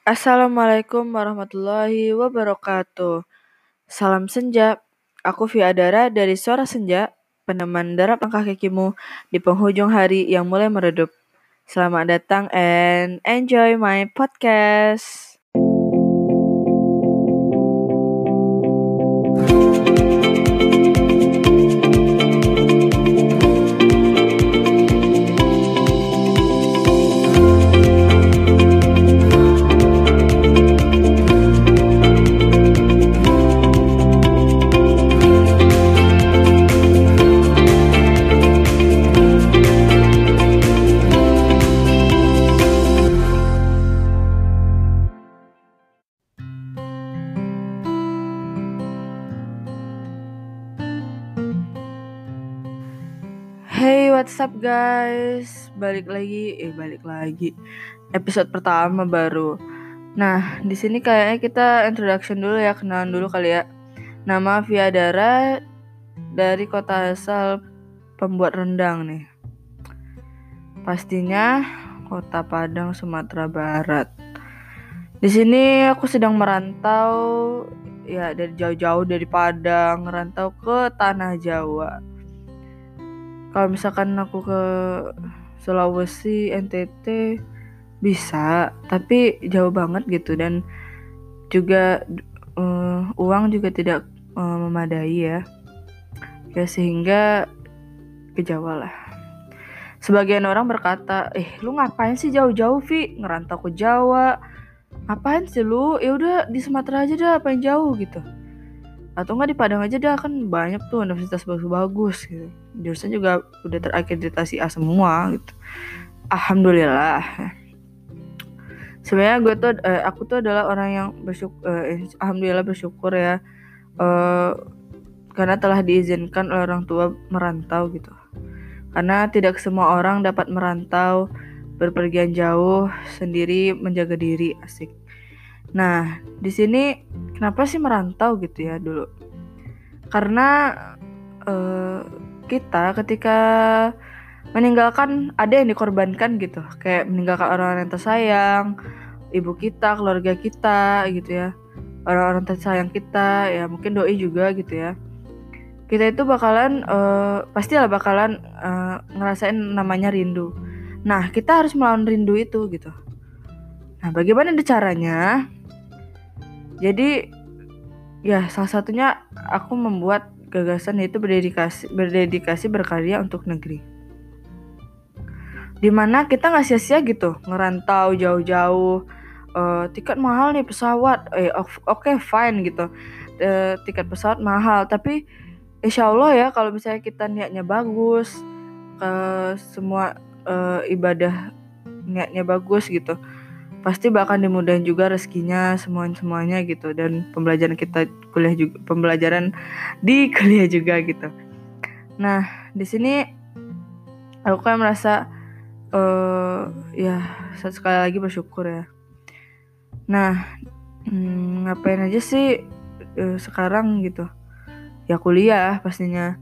Assalamualaikum warahmatullahi wabarakatuh. Salam senja. Aku Fiadara dari Suara Senja, peneman derap langkah kakimu di penghujung hari yang mulai meredup. Selamat datang and enjoy my podcast. What's up guys? Balik lagi, eh balik lagi. Episode pertama baru. Nah, di sini kayaknya kita introduction dulu ya, kenalan dulu kali ya. Nama Viadara dari kota asal pembuat rendang nih. Pastinya kota Padang, Sumatera Barat. Di sini aku sedang merantau ya dari jauh-jauh dari Padang, merantau ke tanah Jawa kalau misalkan aku ke Sulawesi NTT bisa. Tapi jauh banget gitu. Dan juga uh, uang juga tidak uh, memadai ya. Ya sehingga ke Jawa lah. Sebagian orang berkata eh lu ngapain sih jauh-jauh Vi? Ngerantau ke Jawa. Ngapain sih lu? Ya udah di Sumatera aja dah apa yang jauh? gitu. Atau enggak di Padang aja dah kan banyak tuh universitas bagus-bagus gitu jurusan juga udah terakreditasi A semua gitu. Alhamdulillah. Sebenarnya gue tuh eh, aku tuh adalah orang yang bersyukur eh, alhamdulillah bersyukur ya eh, karena telah diizinkan oleh orang tua merantau gitu. Karena tidak semua orang dapat merantau berpergian jauh sendiri menjaga diri asik. Nah, di sini kenapa sih merantau gitu ya dulu? Karena uh, kita ketika meninggalkan ada yang dikorbankan gitu, kayak meninggalkan orang-orang yang tersayang, ibu kita, keluarga kita gitu ya, orang-orang tersayang kita, ya mungkin doi juga gitu ya. Kita itu bakalan uh, pastilah bakalan uh, ngerasain namanya rindu. Nah, kita harus melawan rindu itu gitu. Nah, bagaimana caranya? Jadi ya salah satunya aku membuat gagasan yaitu berdedikasi berdedikasi berkarya untuk negeri. Di mana kita nggak sia-sia gitu ngerantau jauh-jauh uh, tiket mahal nih pesawat eh oke okay, fine gitu uh, tiket pesawat mahal tapi insya Allah ya kalau misalnya kita niatnya bagus uh, semua uh, ibadah niatnya bagus gitu pasti bakal dimudahin juga rezekinya semuanya semuanya gitu. Dan pembelajaran kita kuliah juga pembelajaran di kuliah juga gitu. Nah di sini aku kan merasa uh, ya sekali lagi bersyukur ya. Nah hmm, ngapain aja sih uh, sekarang gitu? Ya kuliah pastinya.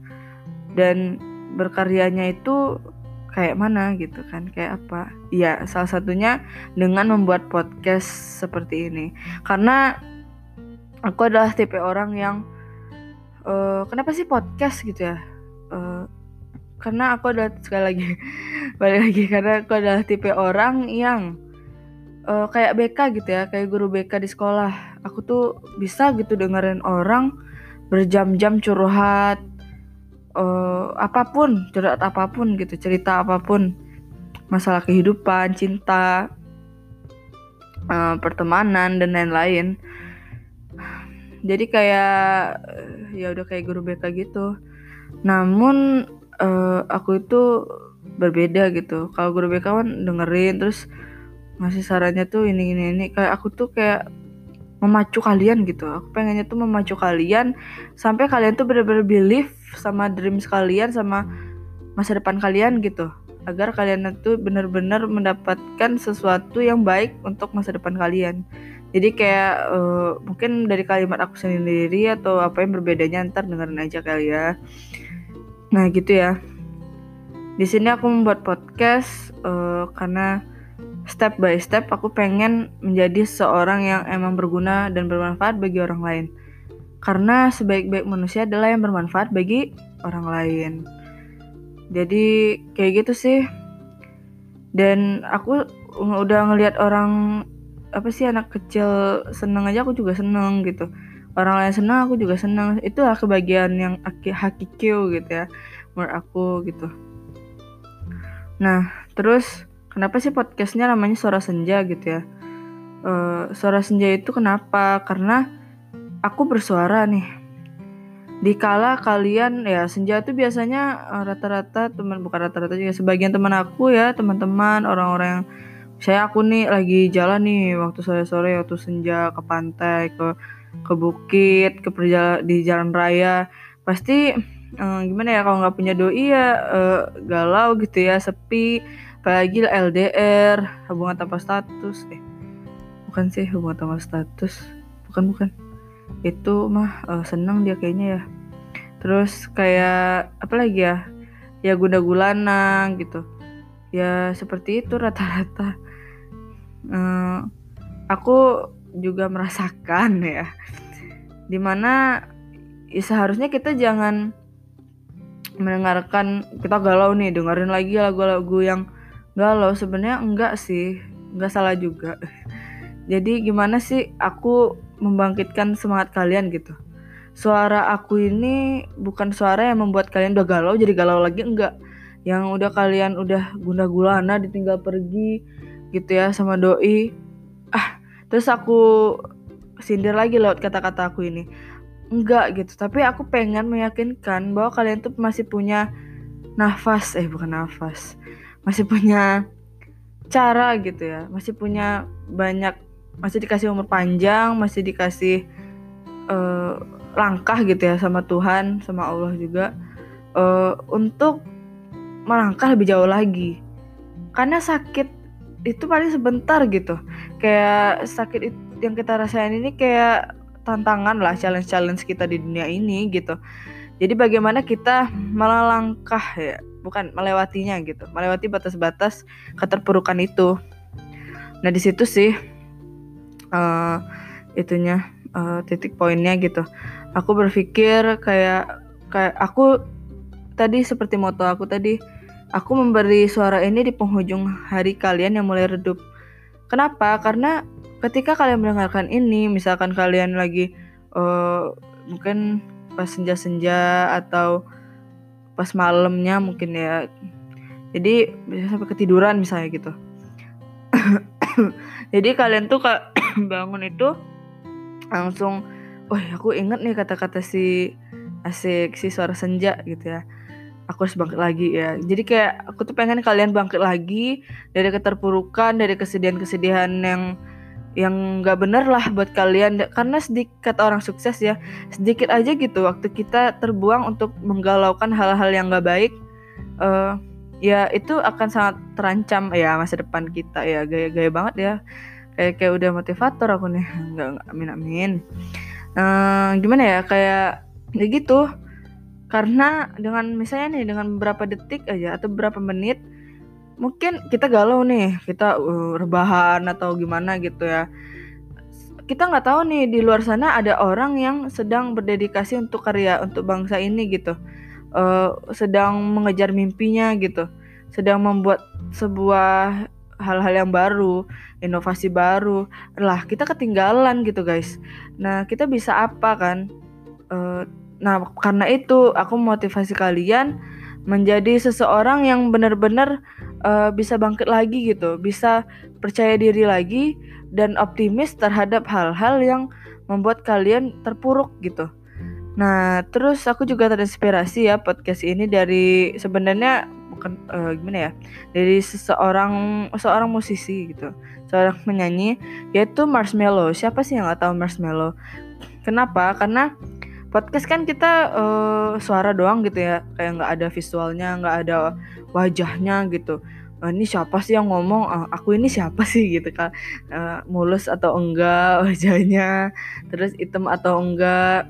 Dan berkaryanya itu kayak mana gitu kan kayak apa. Ya salah satunya dengan membuat podcast seperti ini. Karena aku adalah tipe orang yang uh, kenapa sih podcast gitu ya? Uh, karena aku adalah sekali lagi balik lagi karena aku adalah tipe orang yang uh, kayak BK gitu ya kayak guru BK di sekolah. Aku tuh bisa gitu dengerin orang berjam-jam curhat uh, apa pun curhat apa pun gitu cerita apa pun. Masalah kehidupan cinta uh, pertemanan dan lain-lain. Jadi kayak ya udah kayak guru BK gitu. Namun uh, aku itu berbeda gitu. Kalau guru BK kan dengerin terus ngasih sarannya tuh ini ini ini. Kayak aku tuh kayak memacu kalian gitu. Aku pengennya tuh memacu kalian sampai kalian tuh bener-bener believe sama dreams kalian sama masa depan kalian gitu. Agar kalian itu bener-bener mendapatkan sesuatu yang baik untuk masa depan kalian. Jadi kayak uh, mungkin dari kalimat aku sendiri atau apa yang berbedanya ntar dengerin aja kali ya. Nah gitu ya. Di sini aku membuat podcast uh, karena step by step aku pengen menjadi seorang yang emang berguna dan bermanfaat bagi orang lain. Karena sebaik-baik manusia adalah yang bermanfaat bagi orang lain. Jadi kayak gitu sih. Dan aku udah ngelihat orang apa sih anak kecil seneng aja aku juga seneng gitu. Orang lain seneng aku juga seneng. Itulah kebahagiaan yang hakiki gitu ya menurut aku gitu. Nah, terus kenapa sih podcastnya namanya Suara Senja gitu ya? Uh, Suara Senja itu kenapa? Karena aku bersuara nih. Dikala kalian ya senja itu biasanya uh, rata-rata teman bukan rata-rata juga sebagian teman aku ya teman-teman orang-orang yang saya aku nih lagi jalan nih waktu sore-sore waktu senja ke pantai ke ke bukit ke perjala di jalan raya pasti uh, gimana ya kalau nggak punya doi ya uh, galau gitu ya sepi apalagi LDR hubungan tanpa status. Eh bukan sih hubungan tanpa status. Bukan bukan. Itu mah uh, seneng dia kayaknya ya. Terus kayak apa lagi ya? Ya guna gulana gitu. Ya seperti itu rata-rata. Uh, aku juga merasakan ya. Di mana ya seharusnya kita jangan mendengarkan kita galau nih dengerin lagi lagu-lagu yang galau sebenarnya enggak sih. Enggak salah juga. Jadi gimana sih aku membangkitkan semangat kalian gitu? Suara aku ini bukan suara yang membuat kalian udah galau jadi galau lagi enggak. Yang udah kalian udah guna gulana ditinggal pergi gitu ya sama doi. Ah terus aku sindir lagi lewat kata-kata aku ini. Enggak gitu tapi aku pengen meyakinkan bahwa kalian tuh masih punya nafas. Eh bukan nafas masih punya cara gitu ya. Masih punya banyak masih dikasih umur panjang masih dikasih uh, langkah gitu ya sama Tuhan sama Allah juga uh, untuk melangkah lebih jauh lagi. Karena sakit itu paling sebentar gitu. Kayak sakit yang kita rasain ini kayak tantangan lah challenge-challenge kita di dunia ini gitu. Jadi bagaimana kita melangkah ya bukan melewatinya gitu melewati batas-batas keterpurukan itu. Nah di situ sih uh, itunya uh, titik poinnya gitu. Aku berpikir kayak kayak aku tadi seperti moto aku tadi aku memberi suara ini di penghujung hari kalian yang mulai redup. Kenapa? Karena ketika kalian mendengarkan ini misalkan kalian lagi uh, mungkin pas senja-senja atau pas malamnya mungkin ya. Jadi bisa sampai ketiduran misalnya gitu. Jadi kalian tuh kak bangun itu langsung wah aku inget nih kata-kata si asik si suara senja gitu ya. Aku harus bangkit lagi ya. Jadi kayak aku tuh pengen kalian bangkit lagi dari keterpurukan dari kesedihan-kesedihan yang yang nggak bener lah buat kalian. Karena sedikit orang sukses ya sedikit aja gitu waktu kita terbuang untuk menggalaukan hal-hal yang nggak baik uh, ya itu akan sangat terancam ya masa depan kita ya. Gaya-gaya banget ya. Kayak kayak udah motivator aku nih. Nggak amin amin. Uh, gimana ya kayak ya gitu. Karena dengan misalnya nih dengan beberapa detik aja atau beberapa menit mungkin kita galau nih kita uh, rebahan atau gimana gitu ya. Kita nggak tahu nih di luar sana ada orang yang sedang berdedikasi untuk karya untuk bangsa ini gitu. Uh, sedang mengejar mimpinya gitu. Sedang membuat sebuah hal-hal yang baru inovasi baru. Lah kita ketinggalan gitu guys. Nah kita bisa apa kan? Uh, nah karena itu aku motivasi kalian menjadi seseorang yang benar-benar uh, bisa bangkit lagi gitu, bisa percaya diri lagi dan optimis terhadap hal-hal yang membuat kalian terpuruk gitu. Nah, terus aku juga terinspirasi ya podcast ini dari sebenarnya bukan uh, gimana ya, dari seseorang seorang musisi gitu, seorang penyanyi yaitu Marshmello. Siapa sih yang nggak tahu Marshmello? Kenapa? Karena podcast kan kita uh, suara doang gitu ya. Kayak nggak ada visualnya nggak ada wajahnya gitu. Uh, ini siapa sih yang ngomong? Uh, aku ini siapa sih gitu kan. Uh, mulus atau enggak wajahnya? Terus hitam atau enggak?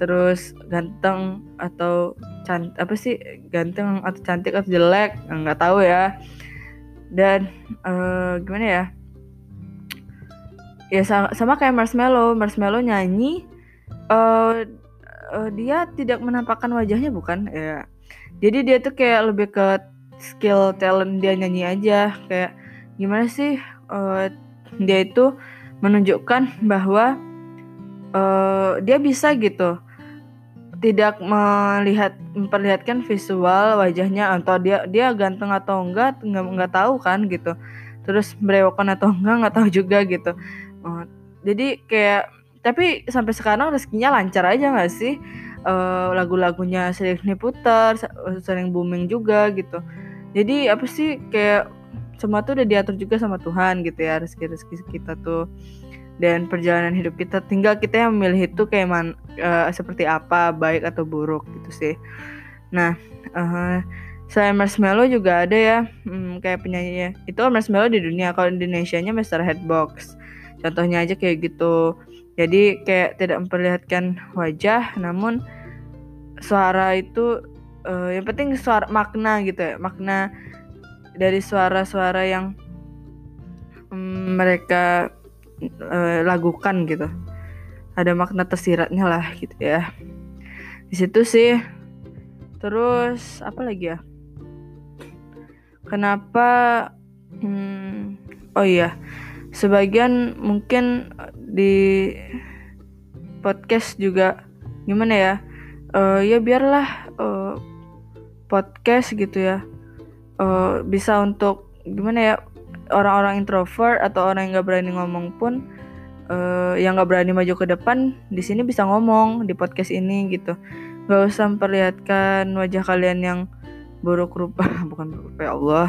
Terus ganteng atau cantik apa sih? Ganteng atau cantik atau jelek? Nggak tahu ya. Dan uh, gimana ya? Ya sama, sama kayak Marshmallow. Marshmallow nyanyi uh, uh, dia tidak menampakkan wajahnya bukan? Ya. Jadi dia tuh kayak lebih ke skill talent dia nyanyi aja. Kayak gimana sih uh, dia itu menunjukkan bahwa uh, dia bisa gitu. Tidak melihat memperlihatkan visual wajahnya atau dia dia ganteng atau enggak nggak nggak tahu kan gitu. Terus berewokan atau enggak nggak tahu juga gitu. Uh, jadi kayak tapi sampai sekarang rezekinya lancar aja nggak sih? Uh, lagu-lagunya sering diputar sering booming juga gitu. Jadi apa sih kayak semua tuh udah diatur juga sama Tuhan gitu ya rezeki-rezeki kita tuh. Dan perjalanan hidup kita tinggal kita yang memilih itu kayak man, uh, seperti apa baik atau buruk gitu sih. Nah uh, selain Marshmallow juga ada ya hmm, kayak penyanyi itu Marshmallow di dunia kalau Indonesia nya Mr. Headbox. Contohnya aja kayak gitu jadi kayak tidak memperlihatkan wajah namun suara itu uh, yang penting suara makna gitu ya makna dari suara-suara yang um, mereka uh, lakukan gitu. Ada makna tersiratnya lah gitu ya. Di situ sih. Terus apa lagi ya? Kenapa hmm, oh iya. Sebagian mungkin di podcast juga. Gimana ya? Uh, ya biarlah uh, podcast gitu ya. Uh, bisa untuk gimana ya orang-orang introvert atau orang yang nggak berani ngomong pun uh, yang nggak berani maju ke depan di sini bisa ngomong di podcast ini gitu. Nggak usah memperlihatkan wajah kalian yang buruk rupa bukan buruk rupa ya Allah.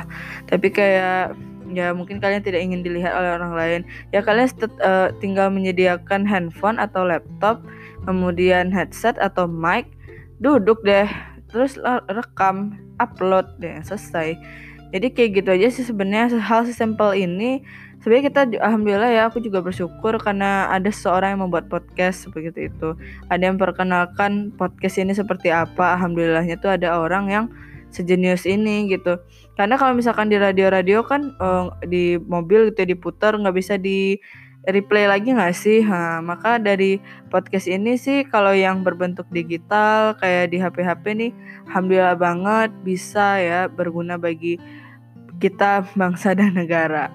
Tapi kayak ya mungkin kalian tidak ingin dilihat oleh orang lain. Ya kalian uh, tinggal menyediakan handphone atau laptop kemudian headset atau mic duduk deh terus rekam upload deh selesai. Jadi kayak gitu aja sih sebenarnya hal sesimpel ini. Sebenarnya kita alhamdulillah ya aku juga bersyukur karena ada seorang yang membuat podcast seperti itu. Ada yang perkenalkan podcast ini seperti apa. Alhamdulillahnya tuh ada orang yang sejenius ini gitu karena kalau misalkan di radio-radio kan uh, di mobil gitu ya, diputar nggak bisa di replay lagi nggak sih? Ha, maka dari podcast ini sih kalau yang berbentuk digital kayak di HP-HP nih, alhamdulillah banget bisa ya berguna bagi kita bangsa dan negara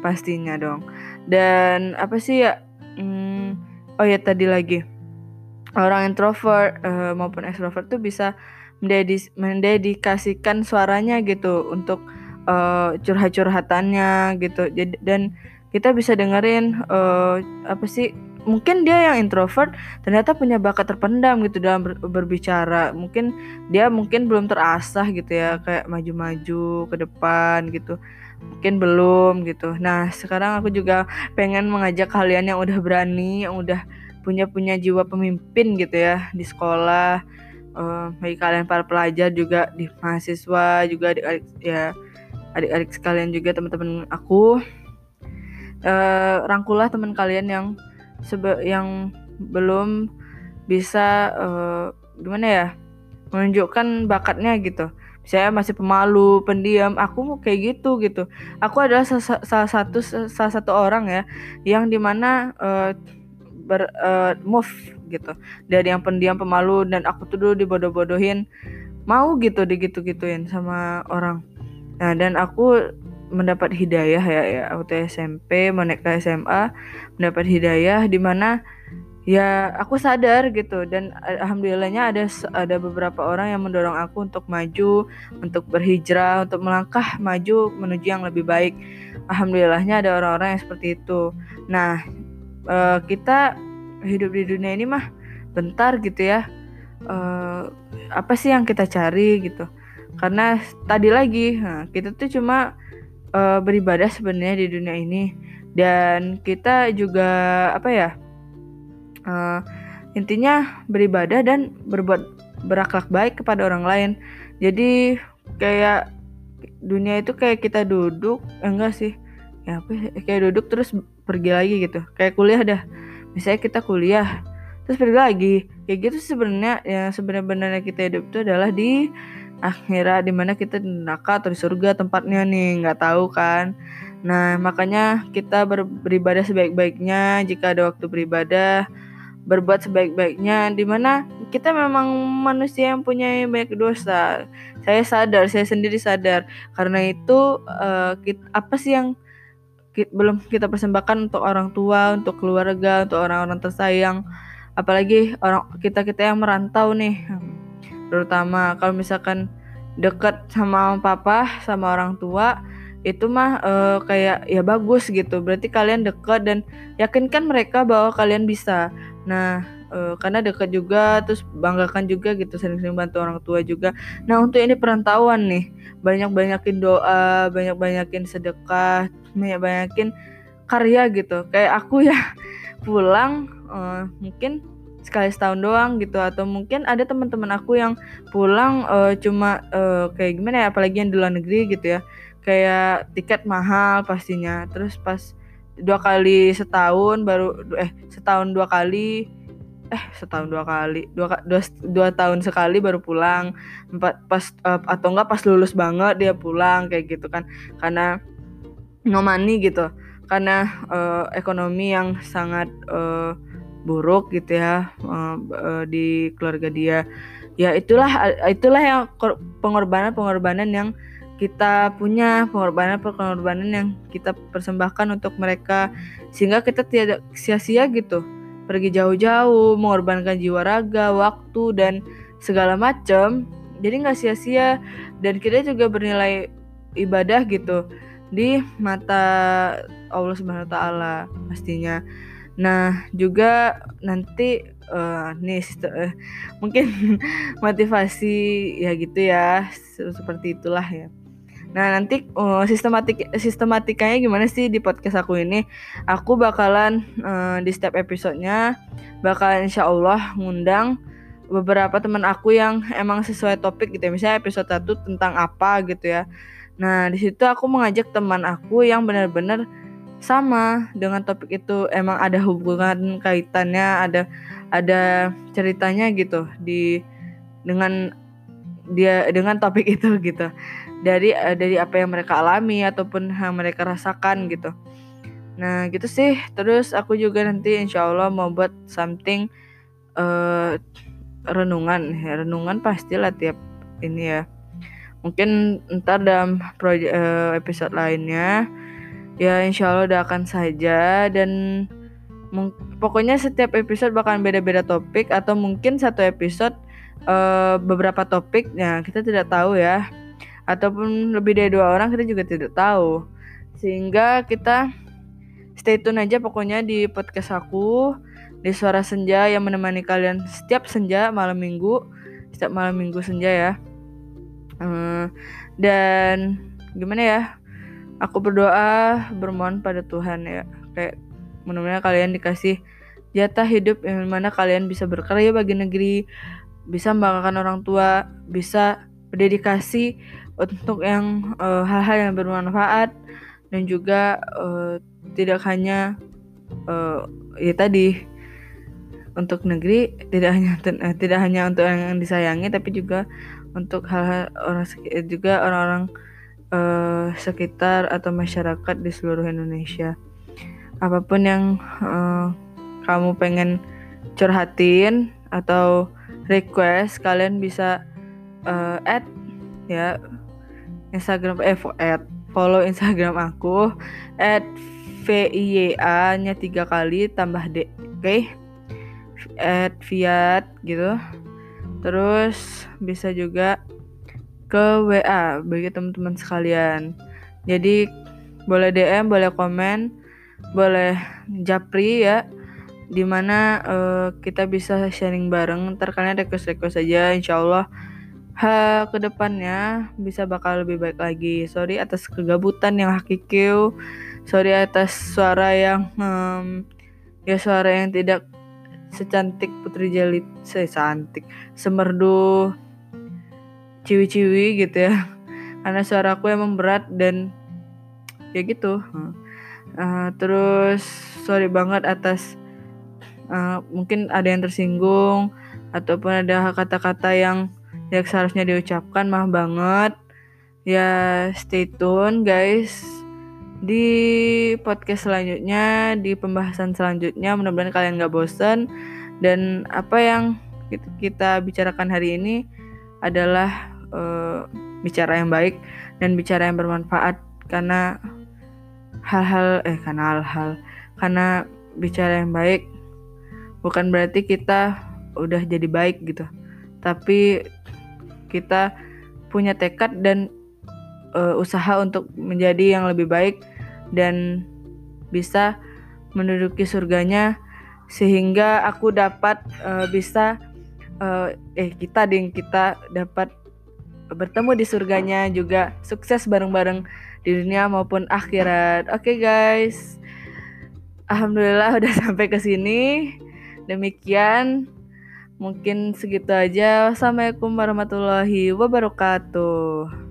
pastinya dong. Dan apa sih ya? Hmm, oh ya tadi lagi orang introvert uh, maupun extrovert tuh bisa mendedis mendedikasikan suaranya gitu untuk uh, curhat-curhatannya gitu. Jadi dan kita bisa dengerin uh, apa sih mungkin dia yang introvert ternyata punya bakat terpendam gitu dalam ber berbicara. Mungkin dia mungkin belum terasah gitu ya kayak maju-maju ke depan gitu. Mungkin belum gitu. Nah sekarang aku juga pengen mengajak kalian yang udah berani yang udah punya punya jiwa pemimpin gitu ya di sekolah uh, bagi kalian para pelajar juga di mahasiswa juga adik-adik ya adik-adik sekalian juga teman-teman aku. Uh, rangkulah teman kalian yang sebe yang belum bisa uh, gimana ya menunjukkan bakatnya gitu. Saya masih pemalu pendiam aku kayak gitu gitu. Aku adalah salah satu salah satu orang ya yang di mana uh, ber uh, move gitu. Dari yang pendiam pemalu dan aku tuh dulu dibodoh-bodohin mau gitu digitu-gituin sama orang. Nah dan aku mendapat hidayah ya ya waktu SMP mau naik ke SMA mendapat hidayah di mana ya aku sadar gitu. Dan alhamdulillahnya ada ada beberapa orang yang mendorong aku untuk maju untuk berhijrah untuk melangkah maju menuju yang lebih baik. Alhamdulillahnya ada orang-orang yang seperti itu. Nah uh, kita hidup di dunia ini mah bentar gitu ya. Uh, apa sih yang kita cari gitu? Karena tadi lagi nah, kita tuh cuma uh, beribadah sebenarnya di dunia ini. Dan kita juga apa ya uh, intinya beribadah dan berbuat berakhlak baik kepada orang lain. Jadi kayak dunia itu kayak kita duduk eh, enggak sih. Ya apa ya, kayak duduk terus pergi lagi gitu. Kayak kuliah dah. Misalnya kita kuliah terus pergi lagi. Kayak gitu sebenarnya yang sebenarnya kita hidup itu adalah di akhirnya di mana kita di neraka atau di surga tempatnya nih nggak tahu kan. Nah makanya kita ber beribadah sebaik-baiknya. Jika ada waktu beribadah berbuat sebaik-baiknya. Di mana kita memang manusia yang punya banyak dosa. Saya sadar saya sendiri sadar. Karena itu uh, kita, apa sih yang kita, belum kita persembahkan untuk orang tua untuk keluarga untuk orang-orang tersayang. Apalagi orang kita kita yang merantau nih. Terutama kalau misalkan deket sama papa sama orang tua itu mah uh, kayak ya bagus gitu. Berarti kalian dekat dan yakinkan mereka bahwa kalian bisa. Nah uh, karena dekat juga terus banggakan juga gitu sering-sering bantu orang tua juga. Nah untuk ini perantauan nih banyak-banyakin doa banyak-banyakin sedekah banyak-banyakin karya gitu. Kayak aku ya pulang uh, mungkin sekali setahun doang gitu atau mungkin ada teman-teman aku yang pulang uh, cuma uh, kayak gimana ya apalagi yang di luar negeri gitu ya. Kayak tiket mahal pastinya terus pas dua kali setahun baru eh setahun dua kali eh setahun dua kali dua dua, dua tahun sekali baru pulang. Empat pas uh, atau enggak pas lulus banget dia pulang kayak gitu kan. Karena no money gitu. Karena uh, ekonomi yang sangat uh, buruk gitu ya uh, uh, di keluarga dia. Ya itulah itulah yang pengorbanan-pengorbanan yang kita punya pengorbanan-pengorbanan yang kita persembahkan untuk mereka. Sehingga kita tidak sia-sia gitu pergi jauh-jauh mengorbankan jiwa raga waktu dan segala macam jadi nggak sia-sia. Dan kita juga bernilai ibadah gitu di mata Allah Subhanahu Wa Taala pastinya. Nah, juga nanti uh, nih uh, mungkin motivasi ya gitu ya, seperti itulah ya. Nah, nanti uh, sistematik sistematikanya gimana sih di podcast aku ini? Aku bakalan uh, di setiap episodenya bakalan insya Allah ngundang beberapa teman aku yang emang sesuai topik gitu ya. Misalnya episode 1 tentang apa gitu ya. Nah, di situ aku mengajak teman aku yang benar-benar sama dengan topik itu emang ada hubungan kaitannya ada ada ceritanya gitu di dengan dia dengan topik itu gitu dari eh, dari apa yang mereka alami ataupun yang mereka rasakan gitu. Nah gitu sih. Terus aku juga nanti insya Allah mau buat something uh, renungan. Ya, renungan pastilah tiap ini ya. Mungkin ntar dalam proyek uh, episode lainnya ya insya Allah doakan saja. Dan pokoknya setiap episode bakalan beda-beda topik atau mungkin satu episode uh, beberapa topik. Ya kita tidak tahu ya ataupun lebih dari dua orang kita juga tidak tahu. Sehingga kita stay tune aja pokoknya di podcast aku di suara senja yang menemani kalian setiap senja malam minggu setiap malam minggu senja ya. Uh, dan gimana ya aku berdoa bermohon pada Tuhan ya. Kayak mudah-mudahan kalian dikasih jatah hidup yang mana kalian bisa berkarya bagi negeri bisa membanggakan orang tua bisa berdedikasi untuk yang eh, hal-hal uh, yang bermanfaat dan juga uh, tidak hanya uh, ya tadi untuk negeri tidak hanya tidak hanya untuk yang disayangi tapi juga untuk hal-hal orang juga orang-orang uh, sekitar atau masyarakat di seluruh Indonesia. Apa pun yang uh, kamu pengen curhatin atau request, kalian bisa uh, add ya Instagram eh add follow Instagram aku at VIYA nya tiga kali tambah D oke okay? at Fiat gitu terus bisa juga ke WA bagi teman-teman sekalian. Jadi boleh DM, boleh komen, boleh japri ya di mana uh, kita bisa sharing bareng ntar kalian request request aja insya Allah ha ke depannya bisa bakal lebih baik lagi. Sorry atas kegabutan yang hakiki sorry atas suara yang um, ya suara yang tidak secantik Putri Jalit secantik semerdu ciwi-ciwi gitu ya. Karena suaraku emang berat dan ya gitu. Uh, terus sorry banget atas uh, mungkin ada yang tersinggung ataupun ada kata-kata yang yang seharusnya diucapkan maaf banget. Ya stay tune guys di podcast selanjutnya di pembahasan selanjutnya. Mudah-mudahan kalian gak bosen. Dan apa yang kita bicarakan hari ini adalah uh, bicara yang baik dan bicara yang bermanfaat. Karena hal-hal eh karena hal-hal karena bicara yang baik bukan berarti kita udah jadi baik gitu. Tapi kita punya tekad dan uh, usaha untuk menjadi yang lebih baik dan bisa menduduki surganya sehingga aku dapat uh, bisa uh, eh kita ding kita dapat bertemu di surganya juga sukses bareng-bareng di dunia maupun akhirat. Oke okay, guys. Alhamdulillah udah sampai ke sini. Demikian mungkin segitu aja. Wassalamualaikum warahmatullahi wabarakatuh.